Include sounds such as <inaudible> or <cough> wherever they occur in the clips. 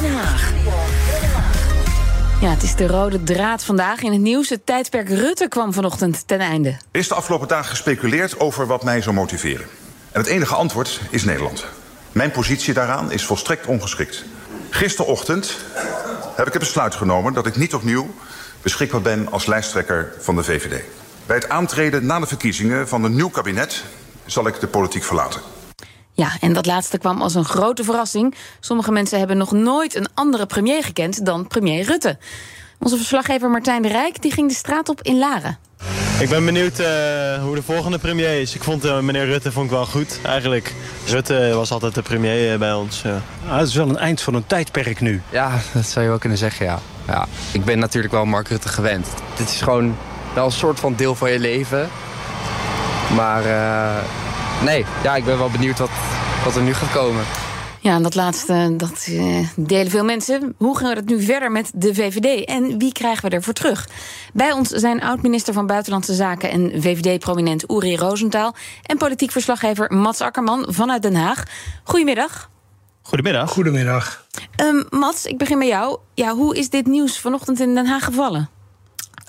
Den Haag. Ja, het is de rode draad vandaag in het nieuws. Het tijdperk Rutte kwam vanochtend ten einde. Is de afgelopen dagen gespeculeerd over wat mij zou motiveren. En het enige antwoord is Nederland. Mijn positie daaraan is volstrekt ongeschikt. Gisterochtend heb ik het besluit genomen dat ik niet opnieuw beschikbaar ben als lijsttrekker van de VVD. Bij het aantreden na de verkiezingen van een nieuw kabinet zal ik de politiek verlaten. Ja, en dat laatste kwam als een grote verrassing. Sommige mensen hebben nog nooit een andere premier gekend dan premier Rutte. Onze verslaggever Martijn de Rijk die ging de straat op in Laren. Ik ben benieuwd uh, hoe de volgende premier is. Ik vond uh, meneer Rutte vond ik wel goed, eigenlijk. Rutte was altijd de premier uh, bij ons. Ja. Ah, het is wel een eind van een tijdperk nu. Ja, dat zou je wel kunnen zeggen, ja. ja. Ik ben natuurlijk wel Mark Rutte gewend. Dit is gewoon wel een soort van deel van je leven. Maar nee, ja, ik ben wel benieuwd wat, wat er nu gaat komen. Ja, en dat laatste, dat uh, delen veel mensen. Hoe gaan we het nu verder met de VVD? En wie krijgen we ervoor terug? Bij ons zijn oud-minister van Buitenlandse Zaken en VVD-prominent Uri Rosenthal... en politiek verslaggever Mats Akkerman vanuit Den Haag. Goedemiddag. Goedemiddag. Goedemiddag. Um, Mats, ik begin bij jou. Ja, hoe is dit nieuws vanochtend in Den Haag gevallen?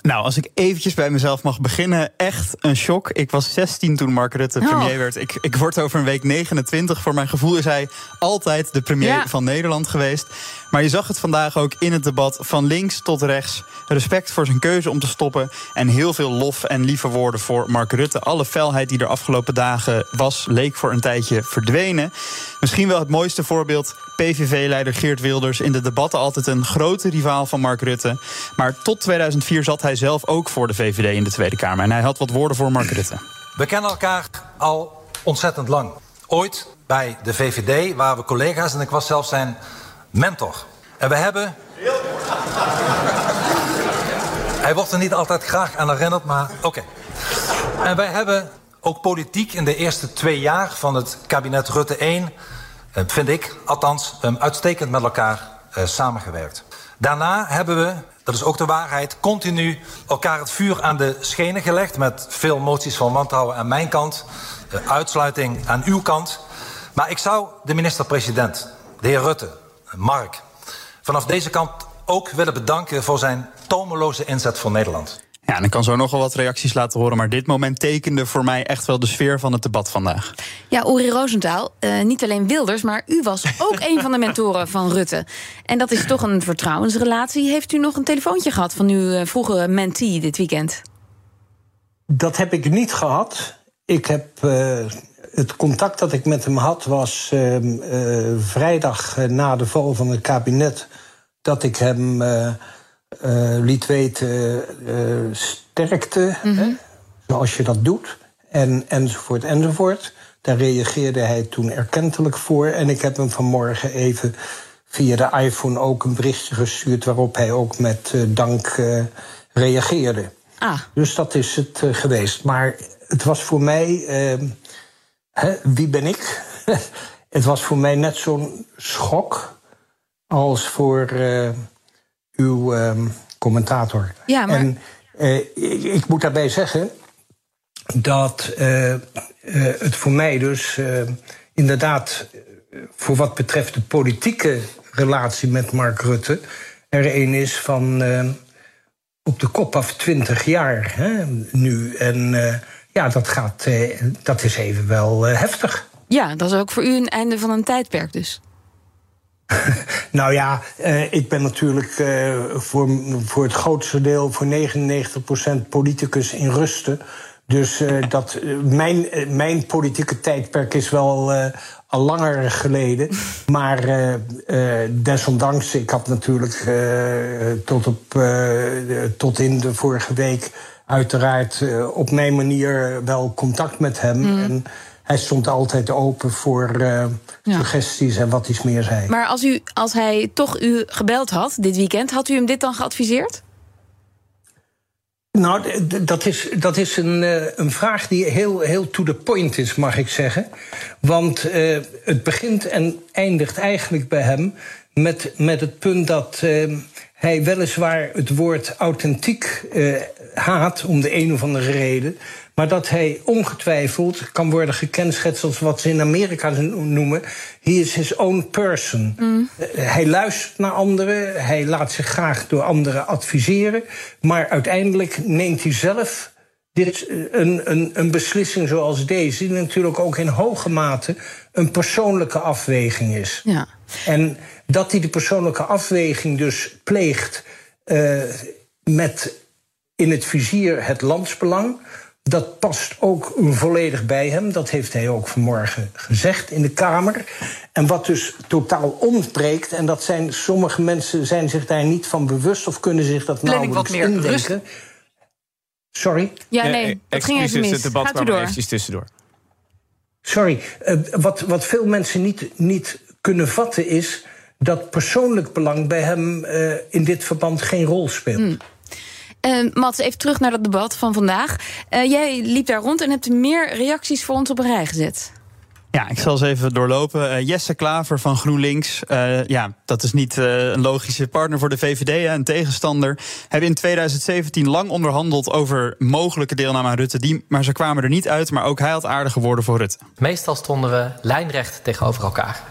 Nou, als ik eventjes bij mezelf mag beginnen, echt een shock. Ik was 16 toen Mark Rutte oh. premier werd. Ik, ik word over een week 29. Voor mijn gevoel is hij altijd de premier van Nederland geweest. Maar je zag het vandaag ook in het debat van links tot rechts. Respect voor zijn keuze om te stoppen. En heel veel lof en lieve woorden voor Mark Rutte. Alle felheid die er afgelopen dagen was, leek voor een tijdje verdwenen. Misschien wel het mooiste voorbeeld. PVV-leider Geert Wilders in de debatten altijd een grote rivaal van Mark Rutte. Maar tot 2004 zat hij zelf ook voor de VVD in de Tweede Kamer. En hij had wat woorden voor Mark Rutte. We kennen elkaar al ontzettend lang. Ooit bij de VVD waren we collega's en ik was zelfs zijn mentor. En we hebben. Hij wordt er niet altijd graag aan herinnerd, maar oké. En wij hebben ook politiek in de eerste twee jaar van het kabinet Rutte 1, eh, vind ik althans, uitstekend met elkaar eh, samengewerkt. Daarna hebben we, dat is ook de waarheid, continu elkaar het vuur aan de schenen gelegd met veel moties van wantrouwen aan mijn kant, eh, uitsluiting aan uw kant. Maar ik zou de minister-president, de heer Rutte, Mark, vanaf deze kant ook willen bedanken voor zijn tomeloze inzet voor Nederland. Ja, en ik kan zo nogal wat reacties laten horen, maar dit moment tekende voor mij echt wel de sfeer van het debat vandaag. Ja, Uri Rosenthal, uh, niet alleen Wilders, maar u was <laughs> ook een van de mentoren van Rutte. En dat is toch een vertrouwensrelatie. Heeft u nog een telefoontje gehad van uw uh, vroegere mentee dit weekend? Dat heb ik niet gehad. Ik heb uh, het contact dat ik met hem had was uh, vrijdag na de val van het kabinet. Dat ik hem liet weten sterkte, mm -hmm. zoals je dat doet. En, enzovoort, enzovoort. Daar reageerde hij toen erkentelijk voor. En ik heb hem vanmorgen even via de iPhone ook een berichtje gestuurd... waarop hij ook met dank reageerde. Ah. Dus dat is het geweest. Maar het was voor mij ehm, wie ben ik? <laughs> het was voor mij net zo'n schok als voor uh, uw uh, commentator. Ja, maar... En uh, ik, ik, moet daarbij zeggen dat het voor mij dus inderdaad, voor wat betreft de politieke relatie met Mark Rutte, er een is van op de kop af 20 jaar hè, nu. En ja, dat, gaat, eh, dat is even wel eh, heftig. Ja, dat is ook voor u een einde van een tijdperk dus. <laughs> nou ja, uh, ik ben natuurlijk voor, voor het grootste deel, voor 99% politicus in rusten. Dus dat, mijn, mijn politieke tijdperk is wel al langer geleden. <laughs> Maar desondanks, ik had natuurlijk tot, op, tot in de vorige week uiteraard uh, op mijn manier wel contact met hem. Mm. En hij stond altijd open voor uh, ja. suggesties en wat iets meer zei. Maar als, u, als hij toch u gebeld had dit weekend, had u hem dit dan geadviseerd? Nou, dat is, dat is een, uh, een vraag die heel, heel to the point is, mag ik zeggen. Want uh, het begint en eindigt eigenlijk bij hem met, met het punt dat uh, hij weliswaar het woord authentiek haat om de een of andere reden. Maar dat hij ongetwijfeld kan worden gekenschetst als wat ze in Amerika noemen: he is his own person. Mm. Eh, hij luistert naar anderen, hij laat zich graag door anderen adviseren. Maar uiteindelijk neemt hij zelf dit, eh, een, een, een beslissing zoals deze, die natuurlijk ook in hoge mate een persoonlijke afweging is. Ja. En dat hij de persoonlijke afweging dus pleegt uh, met in het vizier het landsbelang. Dat past ook volledig bij hem. Dat heeft hij ook vanmorgen gezegd in de Kamer. En wat dus totaal ontbreekt, en dat zijn sommige mensen zijn zich daar niet van bewust of kunnen zich dat nauwelijks wat meer indenken. Rust. Sorry? Ja, nee, dat ging even mis. Het debat Gaat kwam eventjes tussendoor. Sorry. Uh, wat, wat veel mensen niet, niet kunnen vatten is dat persoonlijk belang bij hem uh, in dit verband geen rol speelt. Hmm. Uh, Mats, even terug naar dat debat van vandaag. Uh, jij liep daar rond en hebt meer reacties voor ons op een rij gezet. Ja, ik zal ze even doorlopen. Uh, Jesse Klaver van GroenLinks. Uh, ja, dat is niet uh, een logische partner voor de VVD, een tegenstander. Hebben in 2017 lang onderhandeld over mogelijke deelname aan Rutte. Die, maar ze kwamen er niet uit, maar ook hij had aardige woorden voor Rutte. Meestal stonden we lijnrecht tegenover elkaar.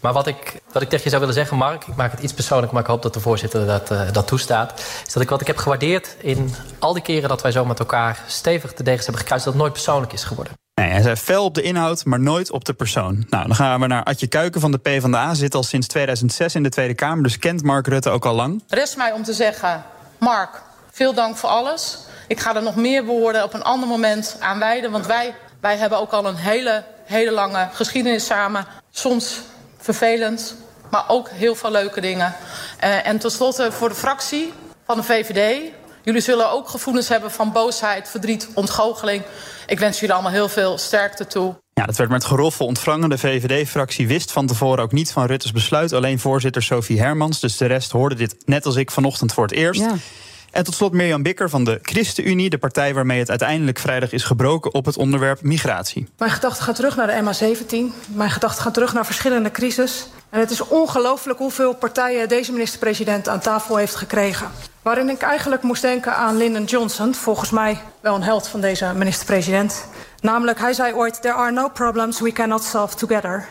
Maar wat ik, wat ik tegen je zou willen zeggen, Mark, ik maak het iets persoonlijk, maar ik hoop dat de voorzitter dat, uh, dat toestaat. Is dat ik wat ik heb gewaardeerd in al die keren dat wij zo met elkaar stevig de degens hebben gekruist, dat het nooit persoonlijk is geworden. Nee, hij zei fel op de inhoud, maar nooit op de persoon. Nou, dan gaan we naar Adje Kuiken van de PvdA. Zit al sinds 2006 in de Tweede Kamer, dus kent Mark Rutte ook al lang. Rest mij om te zeggen, Mark, veel dank voor alles. Ik ga er nog meer woorden op een ander moment aan wijden, want wij, wij hebben ook al een hele, hele lange geschiedenis samen. Soms vervelend, maar ook heel veel leuke dingen. Uh, en tenslotte voor de fractie van de VVD. Jullie zullen ook gevoelens hebben van boosheid, verdriet, ontgoocheling. Ik wens jullie allemaal heel veel sterkte toe. Ja, dat werd met geroffel ontvangen. De VVD-fractie wist van tevoren ook niet van Rutte's besluit. Alleen voorzitter Sophie Hermans. Dus de rest hoorde dit net als ik vanochtend voor het eerst. Ja. En tot slot Mirjam Bikker van de ChristenUnie, de partij waarmee het uiteindelijk vrijdag is gebroken op het onderwerp migratie. Mijn gedachten gaan terug naar de MH17. Mijn gedachten gaan terug naar verschillende crisis. En het is ongelooflijk hoeveel partijen deze minister-president aan tafel heeft gekregen. Waarin ik eigenlijk moest denken aan Lyndon Johnson, volgens mij wel een held van deze minister-president. Namelijk, hij zei ooit: There are no problems we cannot solve together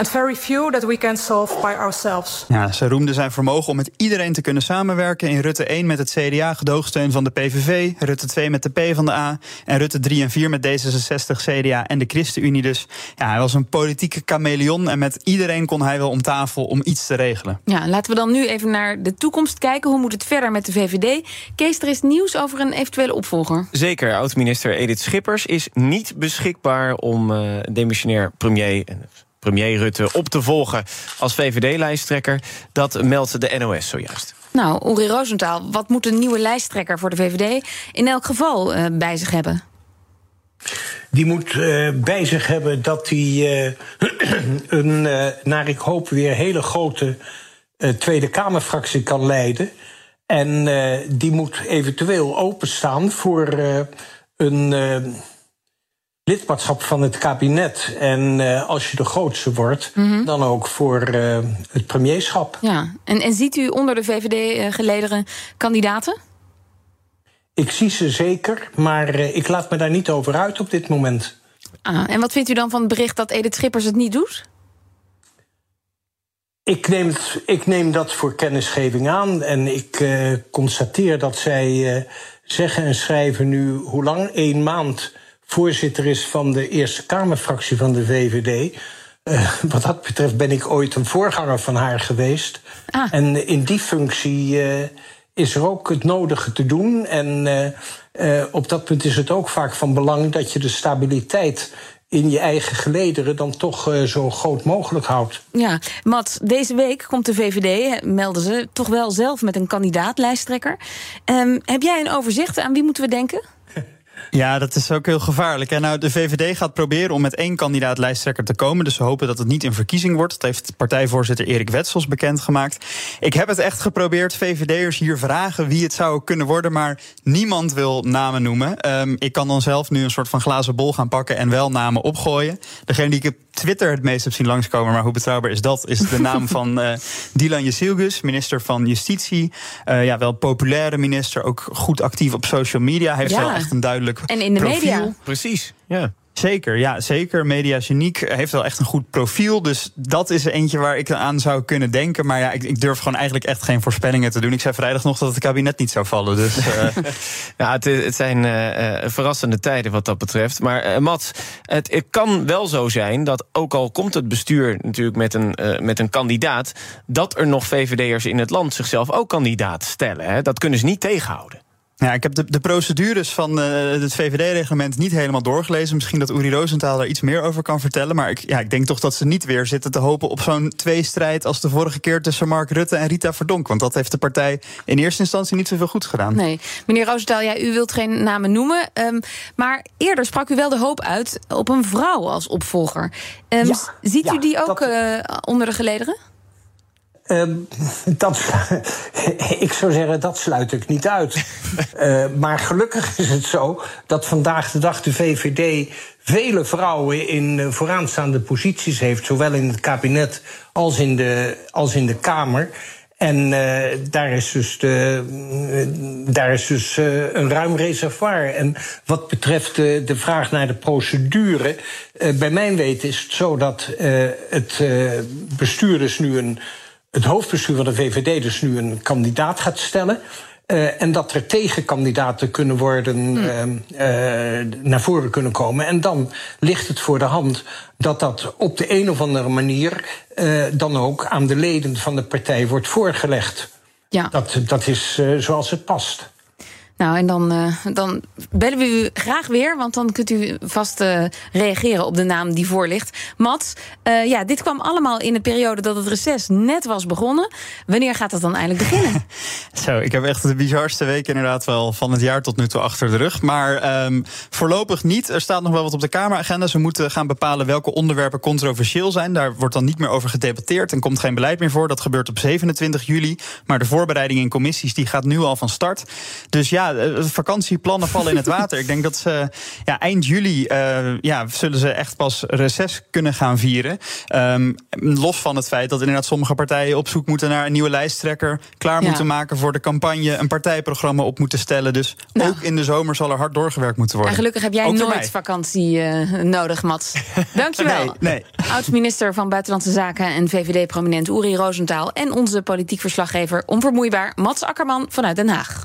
and very few that we can solve by ourselves. Ja, ze roemde zijn vermogen om met iedereen te kunnen samenwerken. In Rutte 1 met het CDA, gedoogsteun van de PVV. Rutte 2 met de P van de A. En Rutte 3 en 4 met D66, CDA en de ChristenUnie. Dus ja, hij was een politieke chameleon. En met iedereen kon hij wel om tafel om iets te regelen. Ja, laten we dan nu even naar de toekomst kijken. Hoe moet het verder met de VVD? Kees, er is nieuws over een eventuele opvolger. Zeker. Oud-minister Edith Schippers is niet beschikbaar om uh, demissionair premier premier Rutte op te volgen als VVD-lijsttrekker. Dat meldt de NOS zojuist. Nou, Uri Rosenthal, wat moet een nieuwe lijsttrekker voor de VVD in elk geval uh, bij zich hebben? Die moet uh, bij zich hebben dat hij uh, <clears throat> een, naar ik hoop, weer hele grote Tweede Kamerfractie kan leiden. En die moet eventueel openstaan voor een lidmaatschap van het kabinet. En uh, als je de grootste wordt, mm -hmm. dan ook voor uh, het premierschap. Ja, en, en ziet u onder de VVD-gelederen kandidaten? Ik zie ze zeker, maar uh, ik laat me daar niet over uit op dit moment. Ah, en wat vindt u dan van het bericht dat Edith Schippers het niet doet? Ik neem, het, ik neem dat voor kennisgeving aan en ik constateer dat zij zeggen en schrijven nu hoe lang? Eén maand voorzitter is van de Eerste Kamerfractie van de VVD. Uh, wat dat betreft ben ik ooit een voorganger van haar geweest. Ah. En in die functie uh, is er ook het nodige te doen. En uh, op dat punt is het ook vaak van belang dat je de stabiliteit in je eigen gelederen dan toch uh, zo groot mogelijk houdt. Ja, Mats, deze week komt de VVD, melden ze, toch wel zelf met een kandidaatlijsttrekker. Um, heb jij een overzicht aan wie moeten we denken? Ja, dat is ook heel gevaarlijk. En nou, de VVD gaat proberen om met één kandidaat lijsttrekker te komen. Dus ze hopen dat het niet een verkiezing wordt. Dat heeft partijvoorzitter Erik Wetsels bekendgemaakt. Ik heb het echt geprobeerd. VVD'ers hier vragen wie het zou kunnen worden. Maar niemand wil namen noemen. Um, ik kan dan zelf nu een soort van glazen bol gaan pakken en wel namen opgooien. Degene die ik Twitter het meest heb zien langskomen, maar hoe betrouwbaar is dat? Is de <laughs> naam van uh, Dylan Jezilgus, minister van Justitie. Uh, ja, wel populaire minister, ook goed actief op social media. Hij heeft Ja. wel echt een duidelijk En in de profiel. media. Precies, ja. Zeker, ja, zeker. Media Geniek heeft wel echt een goed profiel. Dus dat is eentje waar ik aan zou kunnen denken. Maar ja, ik, ik durf gewoon eigenlijk echt geen voorspellingen te doen. Ik zei vrijdag nog dat het kabinet niet zou vallen. Dus, <laughs> eh, Ja, het, het zijn eh, eh, verrassende tijden wat dat betreft. Maar eh, Mats, het, het kan wel zo zijn dat ook al komt het bestuur natuurlijk met een, met een kandidaat, dat er nog VVD'ers in het land zichzelf ook kandidaat stellen. Hè? Dat kunnen ze niet tegenhouden. Ja, ik heb de, de procedures van eh, het VVD-reglement niet helemaal doorgelezen. Misschien dat Uri Rosenthal daar iets meer over kan vertellen. Maar ik, ja, ik denk toch dat ze niet weer zitten te hopen op zo'n tweestrijd als de vorige keer tussen Mark Rutte en Rita Verdonk. Want dat heeft de partij in eerste instantie niet zoveel goed gedaan. Nee, meneer Roosentaal, ja, u wilt geen namen noemen. ehm, maar eerder sprak u wel de hoop uit op een vrouw als opvolger. Ehm, Ja, ziet ja, u die ook eh, onder de gelederen? Ehm, dat, <laughs> ik zou zeggen, dat sluit ik niet uit. <laughs> Eh, maar gelukkig is het zo dat vandaag de dag de VVD vele vrouwen in eh, vooraanstaande posities heeft, zowel in het kabinet als in de, als in de Kamer. En eh, daar is dus, de, daar is dus een ruim reservoir. En wat betreft de, de vraag naar de procedure. bij mijn weten is het zo dat het bestuur dus nu een het hoofdbestuur van de VVD dus nu een kandidaat gaat stellen. eh, en dat er tegenkandidaten kunnen worden, eh, eh, naar voren kunnen komen. En dan ligt het voor de hand dat dat op de een of andere manier eh, dan ook aan de leden van de partij wordt voorgelegd. Ja. Dat, dat is eh, zoals het past. Nou, en dan, eh, dan bellen we u graag weer, want dan kunt u vast eh, reageren op de naam die voor ligt. Mats, eh, ja, dit kwam allemaal in de periode dat het reces net was begonnen. Wanneer gaat dat dan eindelijk beginnen? <laughs> Zo, ik heb echt de bizarste week inderdaad wel van het jaar tot nu toe achter de rug. Maar ehm, voorlopig niet. Er staat nog wel wat op de Kameragenda. Ze moeten gaan bepalen welke onderwerpen controversieel zijn. Daar wordt dan niet meer over gedebatteerd en komt geen beleid meer voor. Dat gebeurt op 27 juli. Maar de voorbereiding in commissies die gaat nu al van start. Dus ja, eh, vakantieplannen vallen in het water. Ik denk dat ze ja, eind juli eh, ja, zullen ze echt pas reces kunnen gaan vieren. Ehm, los van het feit dat inderdaad sommige partijen op zoek moeten naar een nieuwe lijsttrekker. Klaar Ja. moeten maken voor de campagne. Een partijprogramma op moeten stellen. Dus Nou. ook in de zomer zal er hard doorgewerkt moeten worden. En gelukkig heb jij Ook nooit vakantie eh, nodig, Mats. <laughs> Dankjewel. Nee, nee. Oud-minister van Buitenlandse Zaken en VVD-prominent Uri Rosenthal... en onze politiek verslaggever onvermoeibaar Mats Akkerman vanuit Den Haag.